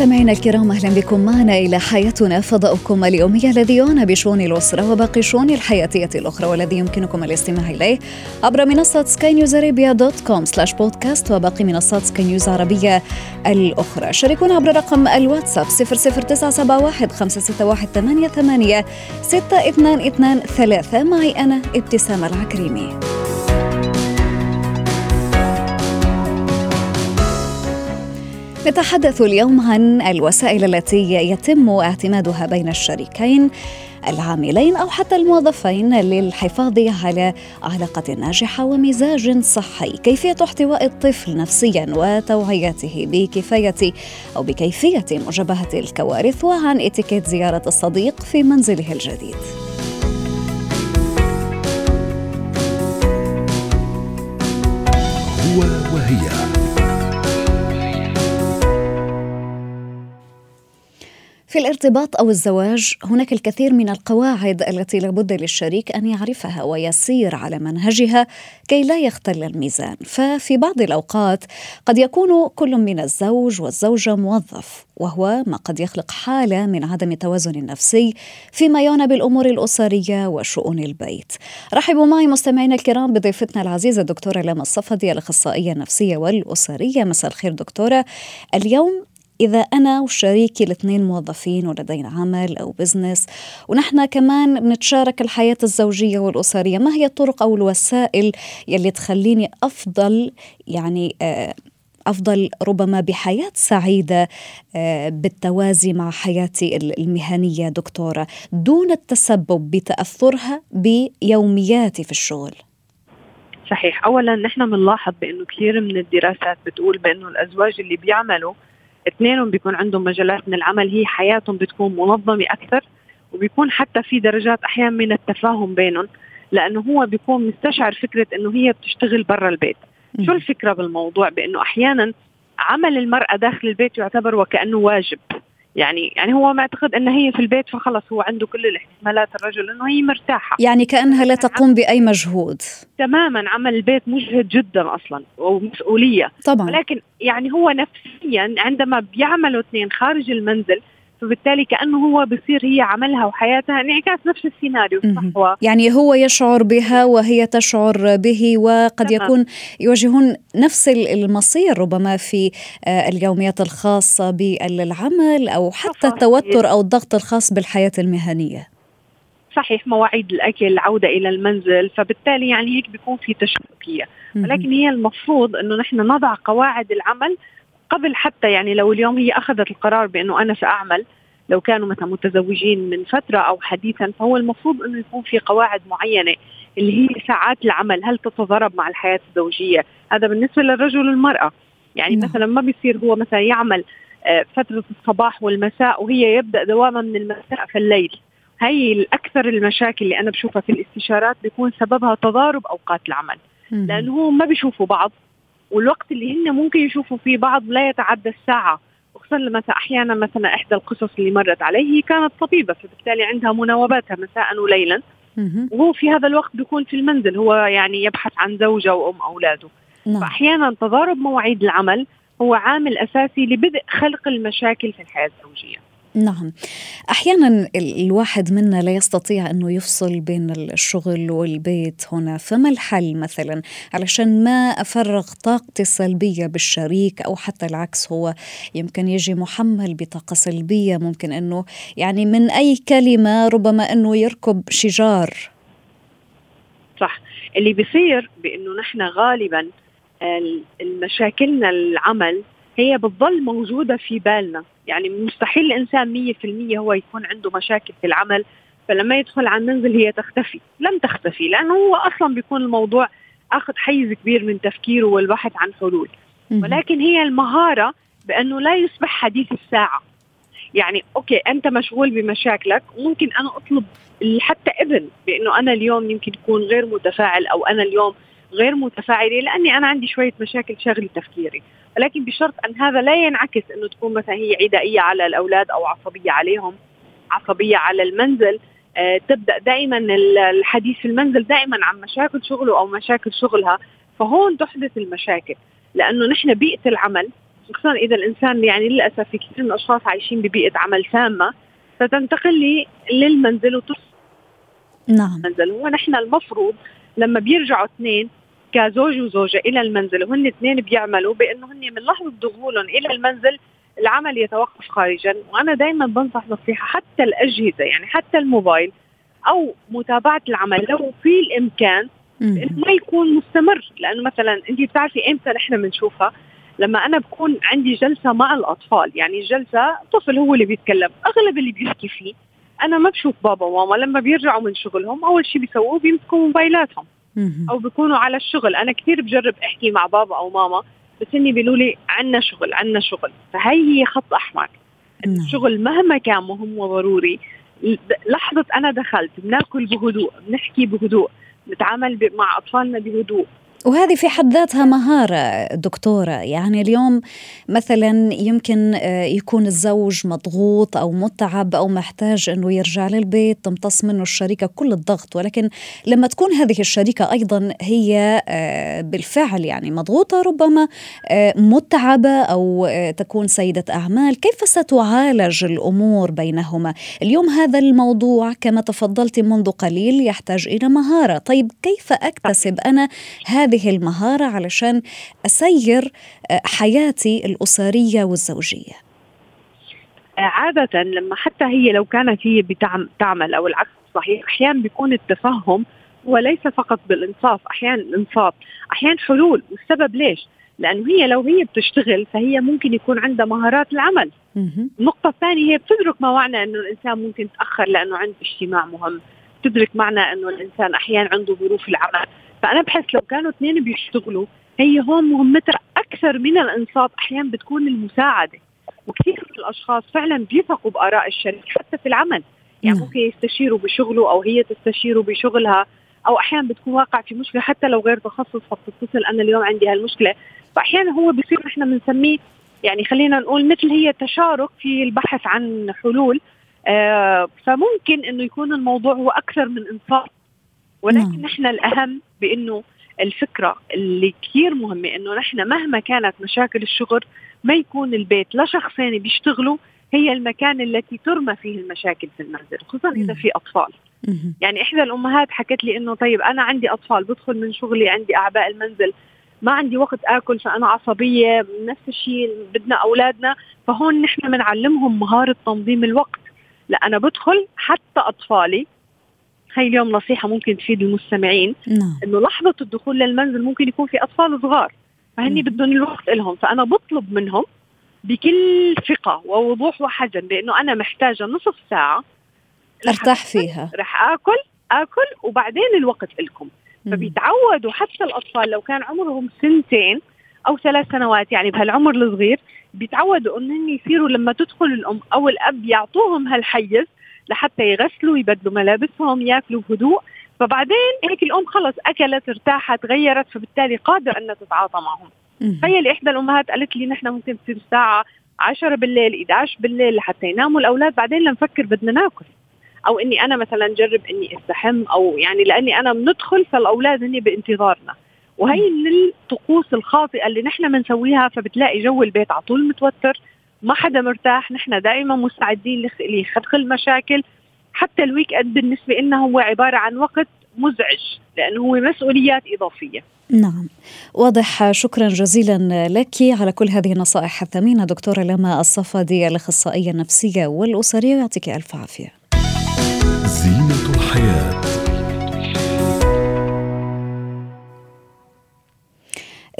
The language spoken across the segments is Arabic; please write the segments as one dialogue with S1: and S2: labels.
S1: مستمعينا الكرام أهلا بكم معنا إلى حياتنا فضاؤكم اليومي الذي يعنى بشؤون الأسرة وباقي الشؤون الحياتية الأخرى والذي يمكنكم الاستماع إليه عبر منصة سكاي نيوز ارابيا dot com slash podcast وباقي منصات سكاي نيوز عربيه الأخرى. شاركونا عبر رقم الواتساب 00971 561 88 6223 معي أنا ابتسام العكريمي. نتحدث اليوم عن الوسائل التي يتم اعتمادها بين الشريكين العاملين أو حتى الموظفين للحفاظ على علاقة ناجحة ومزاج صحي، كيفية احتواء الطفل نفسيا وتوعيته بكفاية أو بكيفية مجابهة الكوارث وعن اتيكيت زيارة الصديق في منزله الجديد.
S2: هو وهي
S1: في الارتباط أو الزواج هناك الكثير من القواعد التي لابد للشريك أن يعرفها ويسير على منهجها كي لا يختل الميزان ففي بعض الأوقات قد يكون كل من الزوج والزوجة موظف وهو ما قد يخلق حالة من عدم التوازن النفسي فيما يعنى بالأمور الأسرية وشؤون البيت. رحبوا معي مستمعينا الكرام بضيفتنا العزيزة الدكتورة لما الصفدي الاخصائيه النفسية والأسرية مساء الخير دكتورة. اليوم إذا أنا وشريكي الاثنين موظفين ولدينا عمل أو بزنس ونحن كمان بنتشارك الحياة الزوجية والأسرية. ما هي الطرق أو الوسائل يلي تخليني أفضل يعني آه، أفضل ربما بحياة سعيدة آه، بالتوازي مع حياتي المهنية دكتورة دون التسبب بتأثرها بيومياتي في الشغل؟
S3: صحيح. اولا نحن بنلاحظ بأنه كثير من الدراسات بتقول بأنه الأزواج اللي بيعملوا اثنينهم بيكون عندهم مجالات من العمل هي حياتهم بتكون منظمة أكثر وبيكون حتى في درجات أحيانا من التفاهم بينهم لأنه هو بيكون مستشعر فكرة إنه هي بتشتغل برا البيت. شو الفكرة بالموضوع؟ بإنه أحيانا عمل المرأة داخل البيت يعتبر وكأنه واجب. يعني يعني هو معتقد إن هي في البيت فخلص هو عنده كل الاحتمالات الرجل إنه هي مرتاحة.
S1: يعني كأنها لا تقوم بأي مجهود.
S3: تماما عمل البيت مجهد جدا أصلا ومسؤولية.
S1: طبعا.
S3: ولكن يعني هو نفسيا عندما بيعملوا اثنين خارج المنزل فبالتالي كأنه هو بصير هي عملها وحياتها انعكاس نفس السيناريو صح؟
S1: يعني هو يشعر بها وهي تشعر به وقد تمام. يكون يواجهون نفس المصير ربما في آه، اليوميات الخاصة بالعمل أو حتى التوتر أو الضغط الخاص بالحياة المهنية.
S3: صحيح مواعيد الأكل العودة إلى المنزل فبالتالي يعني هيك بيكون في تشابكيه ولكن هي المفروض إنه نحن نضع قواعد العمل قبل حتى يعني لو اليوم هي أخذت القرار بأنه أنا سأعمل لو كانوا مثلا متزوجين من فترة أو حديثا فهو المفروض أنه يكون في قواعد معينة اللي هي ساعات العمل هل تتضارب مع الحياة الزوجية؟ هذا بالنسبة للرجل والمرأة. يعني نعم. مثلا ما بيصير هو مثلا يعمل آه، فترة الصباح والمساء وهي يبدأ دوامها من المساء في الليل. هي الأكثر المشاكل اللي أنا بشوفها في الاستشارات بيكون سببها تضارب أوقات العمل. لأنه هو ما بيشوفوا بعض. والوقت اللي هن ممكن يشوفوا فيه بعض لا يتعدى الساعة وخصوصا مثلا أحيانا مثلا إحدى القصص اللي مرت علي هي كانت طبيبة فبالتالي عندها مناوباتها مساء وليلا. وهو في هذا الوقت بيكون في المنزل هو يعني يبحث عن زوجة وأم أولاده. نعم. فاحيانا تضارب مواعيد العمل هو عامل أساسي لبدء خلق المشاكل في الحياة الزوجية.
S1: نعم. أحيانا الواحد منا لا يستطيع أنه يفصل بين الشغل والبيت هنا فما الحل مثلا؟ علشان ما أفرغ طاقتي السلبية بالشريك أو حتى العكس هو يمكن يجي محمل بطاقة سلبية ممكن أنه يعني من أي كلمة ربما أنه يركب شجار.
S3: صح. اللي بيصير بأنه نحن غالبا المشاكلنا العمل هي بتظل موجودة في بالنا. يعني مستحيل الإنسان 100% هو يكون عنده مشاكل في العمل فلما يدخل على المنزل هي تختفي. لم تختفي لأنه هو أصلا بيكون الموضوع أخذ حيز كبير من تفكيره والبحث عن حلول. ولكن هي المهارة بأنه لا يصبح حديث الساعة. يعني أوكي أنت مشغول بمشاكلك ممكن أنا أطلب حتى ابن بأنه أنا اليوم يمكن يكون غير متفاعل أو أنا اليوم غير متفاعله لأني أنا عندي شوية مشاكل شغل تفكيري. ولكن بشرط أن هذا لا ينعكس أنه تكون مثلا هي عدائية على الأولاد أو عصبية عليهم عصبية على المنزل. آه تبدأ دائما الحديث في المنزل دائما عن مشاكل شغله أو مشاكل شغلها فهون تحدث المشاكل. لأنه نحن بيئة العمل خصوصا إذا الإنسان يعني للأسف في كثير من الأشخاص عايشين ببيئة عمل سامه فتنتقل لي للمنزل وتصل
S1: نعم.
S3: المنزل. ونحن المفروض لما بيرجعوا اثنين كزوج وزوجة إلى المنزل وهن اثنين بيعملوا بأنه هن من لحظة دخولهم إلى المنزل العمل يتوقف خارجا. وأنا دائما بنصح نصيحة حتى الأجهزة يعني حتى الموبايل أو متابعة العمل لو في الإمكان إنه ما يكون مستمر. لأنه مثلا انت بتعرفي إمتى نحن بنشوفها؟ لما أنا بكون عندي جلسة مع الأطفال يعني جلسة طفل هو اللي بيتكلم أغلب اللي بيحكي فيه. أنا ما بشوف بابا وماما لما بيرجعوا من شغلهم أول شيء بيسووه بيمسكوا موبايلاتهم. أو بيكونوا على الشغل. أنا كثير بجرب أحكي مع بابا أو ماما بس اني بيقولوا لي عنا شغل عنا شغل. فهي هي خط أحمر. نعم. الشغل مهما كان مهم وضروري لحظة أنا دخلت بناكل بهدوء بنحكي بهدوء نتعامل مع أطفالنا بهدوء.
S1: وهذه في حد ذاتها مهارة دكتورة. يعني اليوم مثلا يمكن آه، يكون الزوج مضغوط أو متعب أو محتاج أنه يرجع للبيت تمتص منه الشريكة كل الضغط. ولكن لما تكون هذه الشريكة أيضا هي آه، بالفعل يعني مضغوطة ربما آه، متعبة أو تكون سيدة أعمال كيف ستعالج الأمور بينهما؟ اليوم هذا الموضوع كما تفضلت منذ قليل يحتاج إلى مهارة. طيب كيف أكتسب أنا هذا هذه المهارة علشان أسير آه، حياتي الأسرية والزوجية.
S3: عادة لما حتى هي لو كانت هي بتعمل أو العكس صحيح أحيانا بيكون التفهم وليس فقط بالإنصاف أحيانا الإنصاف أحيانا حلول. والسبب ليش؟ لأنه هي لو هي بتشتغل فهي ممكن يكون عندها مهارات العمل. النقطة الثانية هي بتدرك ما معنى أنه الإنسان ممكن يتأخر لأنه عنده اجتماع مهم. تدرك معنى أنه الإنسان أحيانا عنده ظروف العمل. فأنا بحس لو كانوا اثنين بيشتغلوا هي هون مهمتها أكثر من الانصات أحيانا بتكون المساعدة وكثير من الأشخاص فعلا بيثقوا بآراء الشريك حتى في العمل يعني نعم. ممكن يستشيروا بشغله أو هي تستشيره بشغلها أو أحيانا بتكون واقع في مشكلة حتى لو غير تخصص فبتتصل أنا اليوم عندي هالمشكلة فأحيانا هو بصير نحن بنسميه يعني خلينا نقول مثل هي تشارك في البحث عن حلول آه فممكن إنه يكون الموضوع هو أكثر من انصاف ولكن نعم. نحن الأهم بأنه الفكرة اللي كثير مهمة إنه نحن مهما كانت مشاكل الشغل ما يكون البيت لا شخصين بيشتغلوا هي المكان التي ترمى فيه المشاكل في المنزل خصوصا إذا في أطفال. يعني إحدى الأمهات حكت لي إنه طيب أنا عندي أطفال بدخل من شغلي عندي أعباء المنزل ما عندي وقت آكل فأنا عصبية نفس الشيء بدنا أولادنا فهون نحن بنعلمهم مهارة تنظيم الوقت. لا أنا بدخل حتى أطفالي هي اليوم نصيحة ممكن تفيد المستمعين
S1: نعم.
S3: إنه لحظة الدخول للمنزل ممكن يكون في أطفال صغار. فهني بدهم الوقت لهم فأنا بطلب منهم بكل ثقة ووضوح وحزم بإنه أنا محتاجة نصف ساعة
S1: أرتاح فيها.
S3: رح آكل آكل وبعدين الوقت لكم فبيتعودوا حتى الأطفال لو كان عمرهم سنتين أو ثلاث سنوات يعني بهالعمر الصغير بيتعودوا إنهم يصيروا لما تدخل الأم أو الأب يعطوهم هالحيز لحتى يغسلوا يبدلوا ملابسهم ياكلوا بهدوء فبعدين هيك الأم خلص أكلت ارتاحت غيرت فبالتالي قادرة إنها تتعاطى معهم. تخيل إحدى الأمهات قالت لي نحن ممكن تصير الساعة 10 بالليل 11 بالليل لحتى يناموا الأولاد. بعدين لنفكر بدنا ناكل. أو إني أنا مثلا جرب إني أستحم أو يعني لأني أنا بندخل فالأولاد هني بانتظارنا. وهي من الطقوس الخاطئة اللي نحن بنسويها فبتلاقي جو البيت على طول متوتر. ما حدا مرتاح نحن دائما مستعدين لخلق المشاكل. حتى ال weekend بالنسبة لنا هو عبارة عن وقت مزعج لأنه هو مسؤوليات إضافية.
S1: نعم. واضح. شكرا جزيلا لك. على كل هذه النصائح الثمينة دكتورة لما الصفدي الأخصائية النفسية والأسرية يعطيك ألف عافية. زينة الحياة.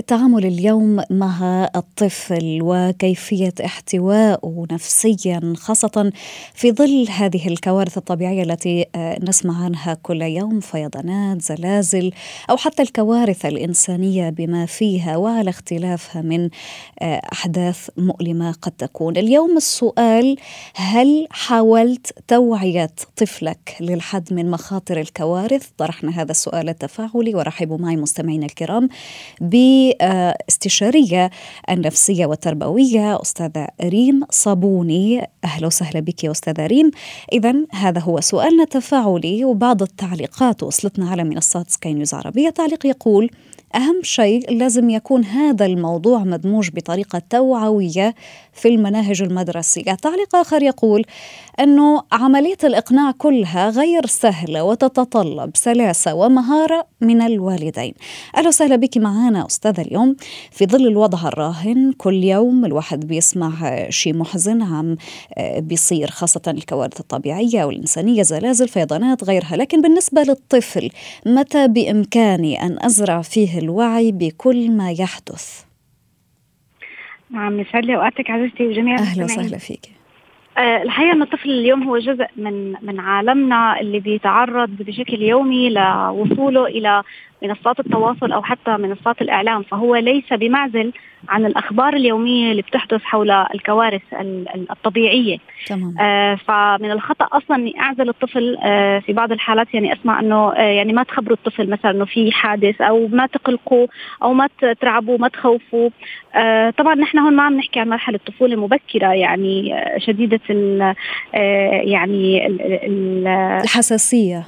S1: التعامل اليوم مع الطفل وكيفية احتوائه نفسيا خاصة في ظل هذه الكوارث الطبيعية التي آه، نسمع عنها كل يوم فيضانات زلازل أو حتى الكوارث الإنسانية بما فيها وعلى اختلافها من آه، أحداث مؤلمة قد تكون. اليوم السؤال هل حاولت توعية طفلك للحد من مخاطر الكوارث؟ طرحنا هذا السؤال التفاعلي ورحبوا معي مستمعينا الكرام باستشاريه النفسية والتربوية أستاذة ريم صابوني. أهلا وسهلا بك يا أستاذة ريم اذا هذا هو سؤالنا التفاعلي وبعض التعليقات وصلتنا على منصات سكاي نيوز عربية. تعليق يقول أهم شيء لازم يكون هذا الموضوع مدموج بطريقة توعوية في المناهج المدرسية. تعليق آخر يقول أنه عملية الإقناع كلها غير سهلة وتتطلب سلاسة ومهارة من الوالدين. أهلا وسهلا بك معنا أستاذة اليوم في ظل الوضع الراهن كل يوم الواحد بيسمع شيء محزن عم آه، بيصير خاصة الكوارث الطبيعية والإنسانية زلازل فيضانات غيرها. لكن بالنسبة للطفل متى بإمكاني أن أزرع فيه الوعي بكل ما يحدث؟
S4: نعم يسعد لي أوقاتك عزيزتي وجميع
S1: أهلا وسهلا فيك.
S4: آه، الحقيقة إن الطفل اليوم هو جزء من من عالمنا اللي بيتعرض بشكل يومي لوصوله إلى منصات التواصل أو حتى منصات الإعلام فهو ليس بمعزل عن الأخبار اليومية اللي بتحدث حول الكوارث الطبيعية.
S1: تمام.
S4: آه فمن الخطأ أصلا إني أعزل الطفل آه في بعض الحالات يعني أسمع إنه آه يعني ما تخبروا الطفل مثلا إنه في حادث أو ما تقلقوا أو ما ترعبوا ما تخوفوا آه طبعا نحن هون ما عم نحكي عن مرحلة طفوله مبكرة يعني آه شديدة ال آه يعني ال ال
S1: الحساسية.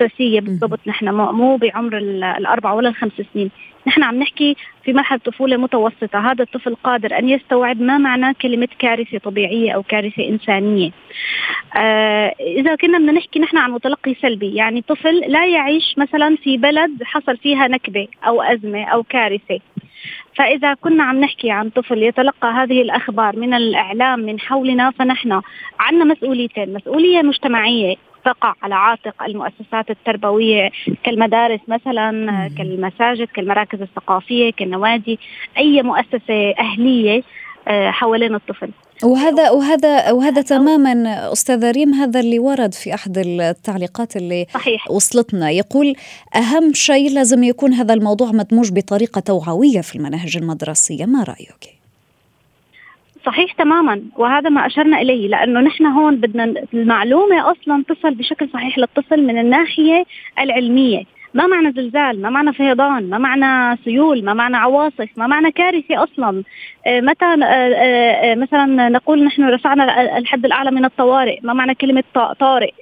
S4: الحساسيه بالضبط. نحن مو بعمر الأربع ولا الخمس سنين. نحن عم نحكي في مرحلة طفولة متوسطة. هذا الطفل قادر أن يستوعب ما معنى كلمة كارثة طبيعية أو كارثة إنسانية. آه إذا كنا بدنا نحكي نحن عن متلقي سلبي يعني طفل لا يعيش مثلا في بلد حصل فيها نكبة أو أزمة أو كارثة. فإذا كنا عم نحكي عن طفل يتلقى هذه الأخبار من الإعلام من حولنا فنحن عندنا مسؤوليتين. مسؤولية مجتمعية. تقع على عاتق المؤسسات التربوية كالمدارس مثلا كالمساجد كالمراكز الثقافية كالنوادي أي مؤسسة أهلية آه، حوالين الطفل.
S1: وهذا وهذا وهذا تماما أستاذة ريم هذا اللي ورد في أحد التعليقات اللي
S4: صحيح.
S1: وصلتنا. يقول أهم شيء لازم يكون هذا الموضوع مدموج بطريقة توعوية في المناهج المدرسية. ما رأيك؟
S4: صحيح تماما وهذا ما أشرنا إليه لأنه نحن هون بدنا المعلومة أصلا تصل بشكل صحيح للطفل من الناحية العلمية. ما معنى زلزال ما معنى فيضان ما معنى سيول ما معنى عواصف ما معنى كارثة أصلا. آه، متى آه، آه، مثلا نقول نحن رفعنا الحد الأعلى من الطوارئ ما معنى كلمة طارئ.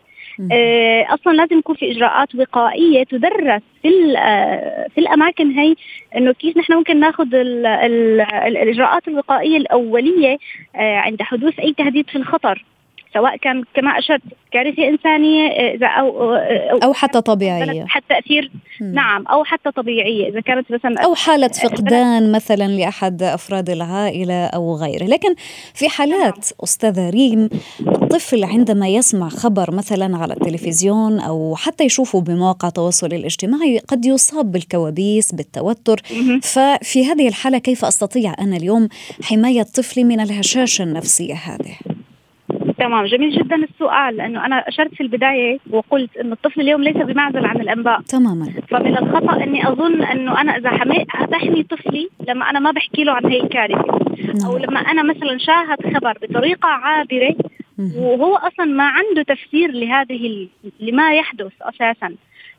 S4: أصلا لازم يكون في إجراءات وقائية تدرس في في الأماكن هي إنه كيف نحن ممكن ناخذ الإجراءات الوقائية الأولية عند حدوث أي تهديد في الخطر. سواء كان كما أشرت كارثة إنسانية إذا أو
S1: أو, أو حتى طبيعية
S4: حتى تأثير. نعم أو حتى طبيعية إذا كانت مثلا
S1: أو حالة فقدان مثلا لأحد أفراد العائلة أو غيره لكن في حالات نعم. أستاذة ريم الطفل عندما يسمع خبر مثلا على التلفزيون أو حتى يشوفه بمواقع التواصل الاجتماعي قد يصاب بالكوابيس بالتوتر مم. ففي هذه الحالة كيف أستطيع أنا اليوم حماية طفلي من الهشاشة النفسية هذه
S4: تمام. جميل جدا السؤال لأنه أنا أشرت في البداية وقلت إنه الطفل اليوم ليس بمعزل عن الأنباء.
S1: تماما.
S4: فمن الخطأ إني أظن إنه أنا إذا بحمي طفلي لما أنا ما بحكي له عن هي الكارثة. أو نعم. لما أنا مثلا شاهد خبر بطريقة عابرة وهو أصلا ما عنده تفسير لهذه لما يحدث أساسا.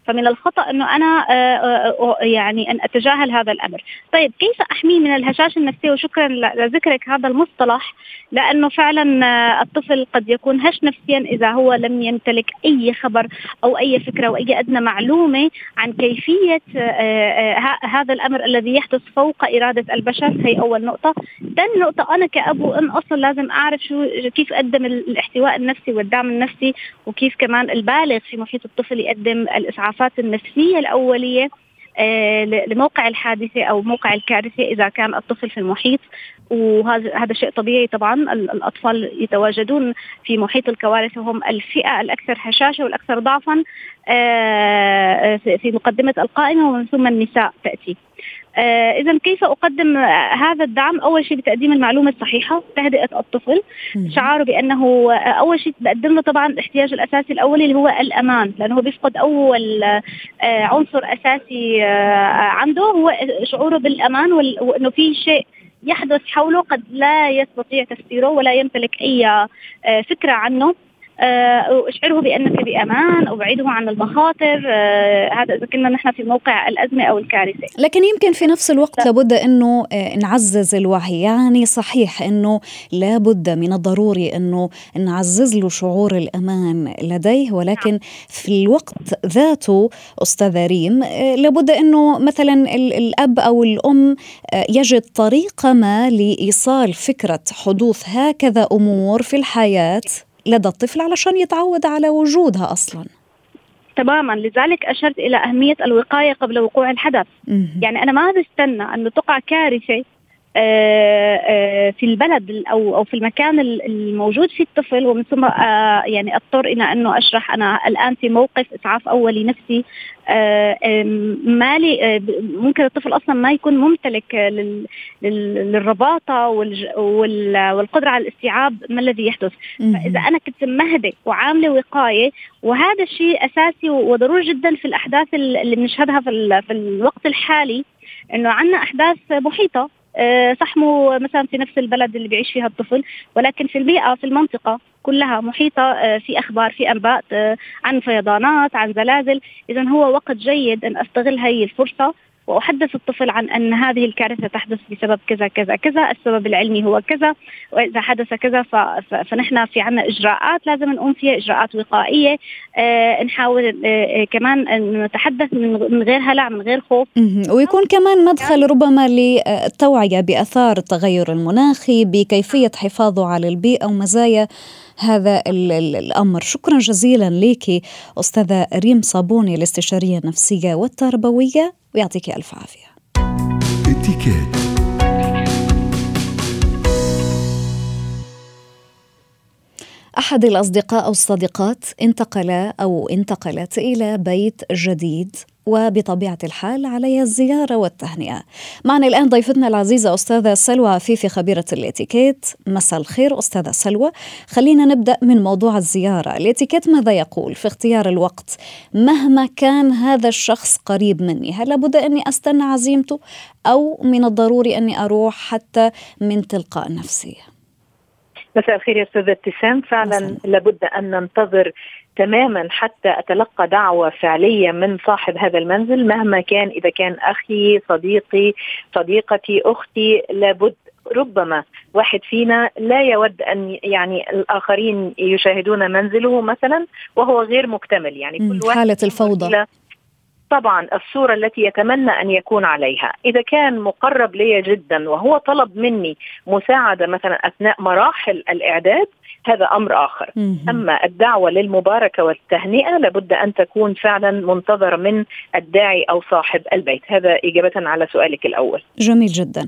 S4: فمن الخطأ إنه أنا آه، آه، آه، يعني أن أتجاهل هذا الأمر. طيب كيف احميه من الهشاشه النفسية وشكرا لذكرك هذا المصطلح لأنه فعلا الطفل قد يكون هش نفسيا إذا هو لم يمتلك أي خبر أو أي فكرة أو أي أدنى معلومة عن كيفية هذا الأمر الذي يحدث فوق إرادة البشر هي أول نقطة. ثاني نقطة أنا كاب وام أصلا لازم أعرف شو كيف أقدم الاحتواء النفسي والدعم النفسي وكيف كمان البالغ في محيط الطفل يقدم الإسعاف الإسعافات النفسية الأولية آه، لموقع الحادثة أو موقع الكارثة إذا كان الطفل في المحيط. وهذا هذا شيء طبيعي طبعا. الأطفال يتواجدون في محيط الكوارث وهم الفئة الأكثر هشاشة والأكثر ضعفا آه، في مقدمة القائمة ومن ثم النساء تأتي. اذا كيف أقدم هذا الدعم؟ أول شيء بتقديم المعلومة الصحيحة تهدئة الطفل. شعاره بأنه أول شيء بقدم له طبعا الاحتياج الأساسي الأولي اللي هو الأمان لأنه هو بيفقد أول آه عنصر أساسي آه عنده هو شعوره بالأمان وإنه في شيء يحدث حوله قد لا يستطيع تفسيره ولا يمتلك أي آه، فكرة عنه. آه، اشعره بأنك بأمان أبعده عن المخاطر آه، هذا إذا كنا نحن في موقع الأزمة أو الكارثة.
S1: لكن يمكن في نفس الوقت لابد إنه آه، نعزز الوعي. يعني صحيح إنه لابد من الضروري إنه نعزز له شعور الأمان لديه ولكن نعم. في الوقت ذاته أستاذة ريم لابد إنه مثلا الأب أو الأم يجد طريقة ما لإيصال فكرة حدوث هكذا أمور في الحياة. لدى الطفل علشان يتعود على وجودها أصلا.
S4: تماما. لذلك أشرت إلى أهمية الوقاية قبل وقوع الحدث. يعني أنا ما بستنى انه تقع كارثة آه، في البلد أو أو في المكان الموجود فيه الطفل ومن ثم آه، يعني أضطر إلى أنه أشرح. أنا الآن في موقف إسعاف أولي نفسي. مالي ممكن الطفل أصلا ما يكون ممتلك للرباطة والقدرة على الاستيعاب ما الذي يحدث. فإذا أنا كنت مهدئ وعاملة وقاية وهذا الشيء أساسي وضروري جدا في الأحداث اللي بنشهدها في الوقت الحالي إنه عندنا أحداث محيطة. آه، صح مو مثلا في نفس البلد اللي بيعيش فيها الطفل ولكن في البيئة في المنطقة كلها محيطة آه، في أخبار في أنباء آه، عن فيضانات عن زلازل. إذا هو وقت جيد أن أستغل هذه الفرصة واحدث الطفل عن أن هذه الكارثة تحدث بسبب كذا كذا كذا، السبب العلمي هو كذا، وإذا حدث كذا فنحن في عنا إجراءات لازم نقوم فيها إجراءات وقائية، آه نحاول آه كمان أن نتحدث من غير هلع من غير خوف.
S1: ويكون كمان مدخل ربما للتوعية بأثار التغير المناخي، بكيفية حفاظه على البيئة ومزايا هذا الأمر. شكرا جزيلا لك أستاذة ريم صابوني الاستشارية النفسية والتربوية ويعطيك ألف عافية. أحد الأصدقاء أو الصديقات انتقل أو انتقلت إلى بيت جديد وبطبيعة الحال علي الزيارة والتهنئة. معنا الآن ضيفتنا العزيزة أستاذة سلوى عفيفي خبيرة الإتيكيت. مساء الخير أستاذة سلوى. خلينا نبدأ من موضوع الزيارة. الإتيكيت ماذا يقول في اختيار الوقت؟ مهما كان هذا الشخص قريب مني هل لابد أني أستنى عزيمته؟ أو من الضروري أني أروح حتى من تلقاء نفسي؟
S5: مساء الخير يا أستاذة ابتسام. فعلا لابد أن ننتظر تماما حتى أتلقى دعوة فعلية من صاحب هذا المنزل. مهما كان إذا كان أخي صديقي صديقتي أختي لابد ربما واحد فينا لا يود أن يعني الآخرين يشاهدون منزله مثلا وهو غير مكتمل. يعني
S1: كل واحد حالة الفوضى.
S5: طبعا الصورة التي يتمنى أن يكون عليها. إذا كان مقرب لي جدا وهو طلب مني مساعدة مثلا أثناء مراحل الإعداد هذا أمر آخر. أما الدعوة للمباركة والتهنئة لابد أن تكون فعلا منتظره من الداعي أو صاحب البيت. هذا إجابة على سؤالك الأول.
S1: جميل جدا.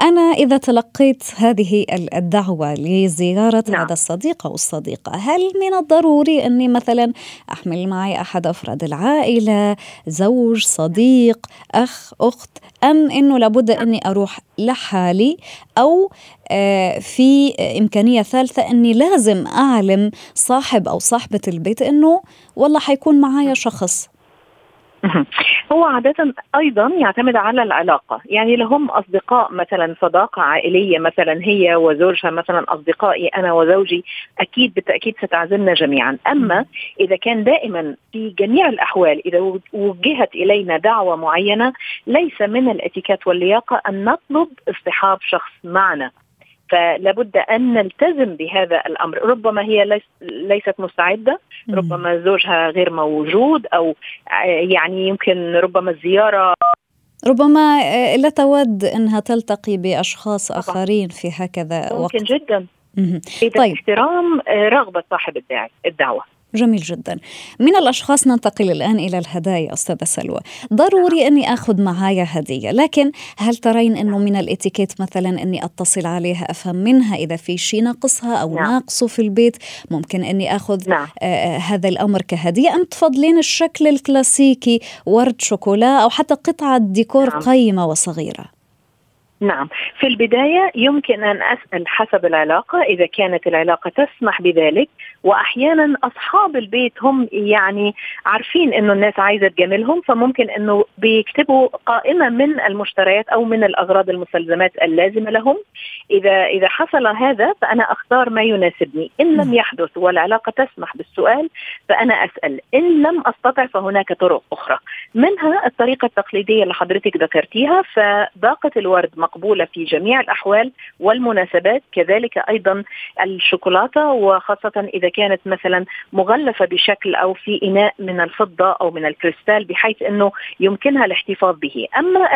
S1: أنا إذا تلقيت هذه الدعوة لزيارة نعم. هذا الصديق أو الصديقة هل من الضروري أني مثلا أحمل معي أحد أفراد العائلة زوج صديق أخ أخت؟ أم إنه لابد أني أروح لحالي أو آه، في إمكانية ثالثة أني لازم أعلم صاحب أو صاحبة البيت أنه والله حيكون معايا شخص.
S5: هو عادة أيضا يعتمد على العلاقة. يعني لهم أصدقاء مثلا صداقة عائلية مثلا هي وزوجها مثلا أصدقائي أنا وزوجي أكيد بالتأكيد ستعزمنا جميعا. أما إذا كان دائما في جميع الأحوال إذا وجهت إلينا دعوة معينة ليس من الاتيكيت واللياقة أن نطلب اصطحاب شخص معنا. فلابد أن نلتزم بهذا الأمر. ربما هي ليست مستعدة ربما زوجها غير موجود أو يعني يمكن ربما الزيارة.
S1: ربما لا تود أنها تلتقي بأشخاص آخرين في هكذا
S5: ممكن وقت. ممكن جدا إذا طيب. احترام رغبة صاحب الداعي الدعوة.
S1: جميل جدا من الأشخاص ننتقل الآن إلى الهدايا أستاذة سلوى ضروري أني أخذ معايا هدية لكن هل ترين أنه من الإتيكيت مثلا أني أتصل عليها أفهم منها إذا في شيء ناقصها أو نعم. ناقصه في البيت ممكن أني أخذ نعم. آه, آه، هذا الأمر كهدية أم تفضلين الشكل الكلاسيكي ورد شوكولا أو حتى قطعة ديكور نعم. قيمة وصغيرة
S5: نعم في البداية يمكن أن أسأل حسب العلاقة إذا كانت العلاقة تسمح بذلك وأحيانا أصحاب البيت هم يعني عارفين أنه الناس عايزة تجاملهم فممكن أنه بيكتبوا قائمة من المشتريات أو من الأغراض المستلزمات اللازمة لهم. إذا إذا حصل هذا فأنا أختار ما يناسبني. إن لم يحدث والعلاقة تسمح بالسؤال فأنا أسأل. إن لم أستطع فهناك طرق أخرى. منها الطريقة التقليدية اللي حضرتك ذكرتيها فباقة الورد مقبولة في جميع الأحوال والمناسبات كذلك أيضا الشوكولاتة وخاصة إذا كانت مثلا مغلفة بشكل أو في إناء من الفضة أو من الكريستال بحيث أنه يمكنها الاحتفاظ به. أما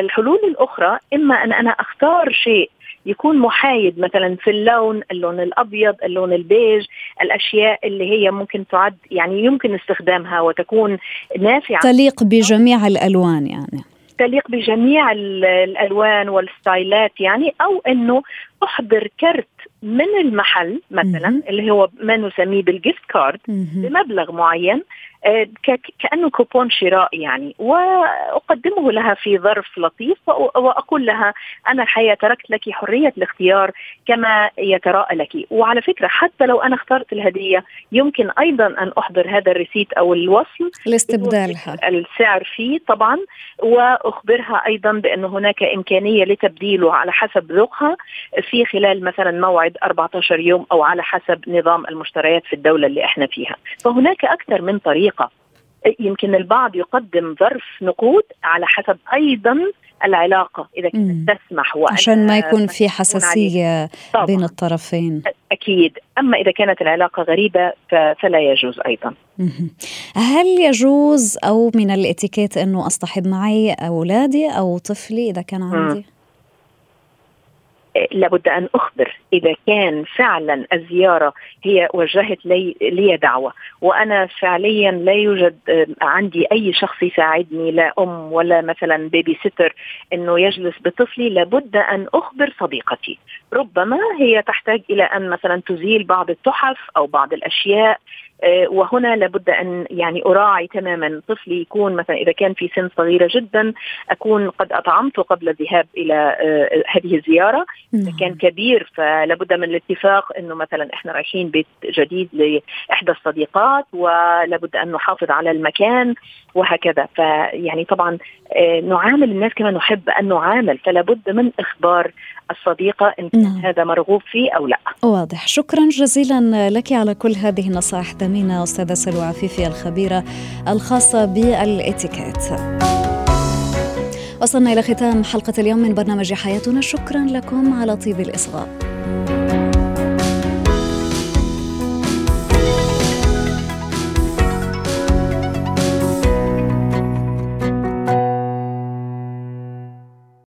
S5: الحلول الأخرى إما أن أنا أختار شيء يكون محايد مثلا في اللون اللون الأبيض اللون البيج الأشياء اللي هي ممكن تعد يعني يمكن استخدامها وتكون نافعة.
S1: تليق بجميع الألوان يعني.
S5: تليق بجميع الألوان والستايلات يعني أو إنه تحضر كرت من المحل مثلا اللي هو ما نسميه بال gift card بمبلغ معين آه، كأنه كوبون شراء يعني. وأقدمه لها في ظرف لطيف وأقول لها أنا الحقيقة تركت لك حرية الاختيار كما يتراءى لك. وعلى فكرة حتى لو أنا اخترت الهدية يمكن أيضا أن أحضر هذا الريسيت أو الوصل
S1: لاستبدالها.
S5: السعر فيه طبعا. وأخبرها أيضا بأن هناك إمكانية لتبديله على حسب ذوقها. في خلال مثلا موعد 14 يوم أو على حسب نظام المشتريات في الدولة اللي إحنا فيها. فهناك أكثر من طريقة. يمكن البعض يقدم ظرف نقود على حسب أيضا العلاقة إذا كانت تسمح
S1: عشان ما يكون في حساسية بين الطرفين.
S5: أكيد. أما إذا كانت العلاقة غريبة فلا يجوز أيضا.
S1: هل يجوز أو من الاتيكيت أنه أصطحب معي أولادي أو طفلي إذا كان عندي؟
S5: لابد أن أخبر إذا كان فعلا الزيارة هي وجهت لي, لي دعوة. وأنا فعليا لا يوجد عندي أي شخص يساعدني لا أم ولا مثلا بيبي ستر إنه يجلس بطفلي. لابد أن أخبر صديقتي. ربما هي تحتاج إلى أن مثلا تزيل بعض التحف أو بعض الأشياء. آه، وهنا لابد أن يعني أراعي تماما طفلي يكون مثلا إذا كان في سن صغيره جدا أكون قد أطعمته قبل الذهاب إلى آه، هذه الزيارة إذا نعم. كان كبير فلابد من الاتفاق إنه مثلا إحنا رايحين بيت جديد لإحدى الصديقات ولابد أن نحافظ على المكان وهكذا فيعني طبعا آه، نعامل الناس كما نحب أن نعامل فلا بد من إخبار الصديقة إن كان نعم. هذا مرغوب فيه أو لا.
S1: واضح، شكرا جزيلا لك على كل هذه النصائح الثمينه أستاذة سلوى عفيفي الخبيرة الخاصة بالإتيكيت. وصلنا إلى ختام حلقة اليوم من برنامج حياتنا، شكرا لكم على طيب الإصغاء.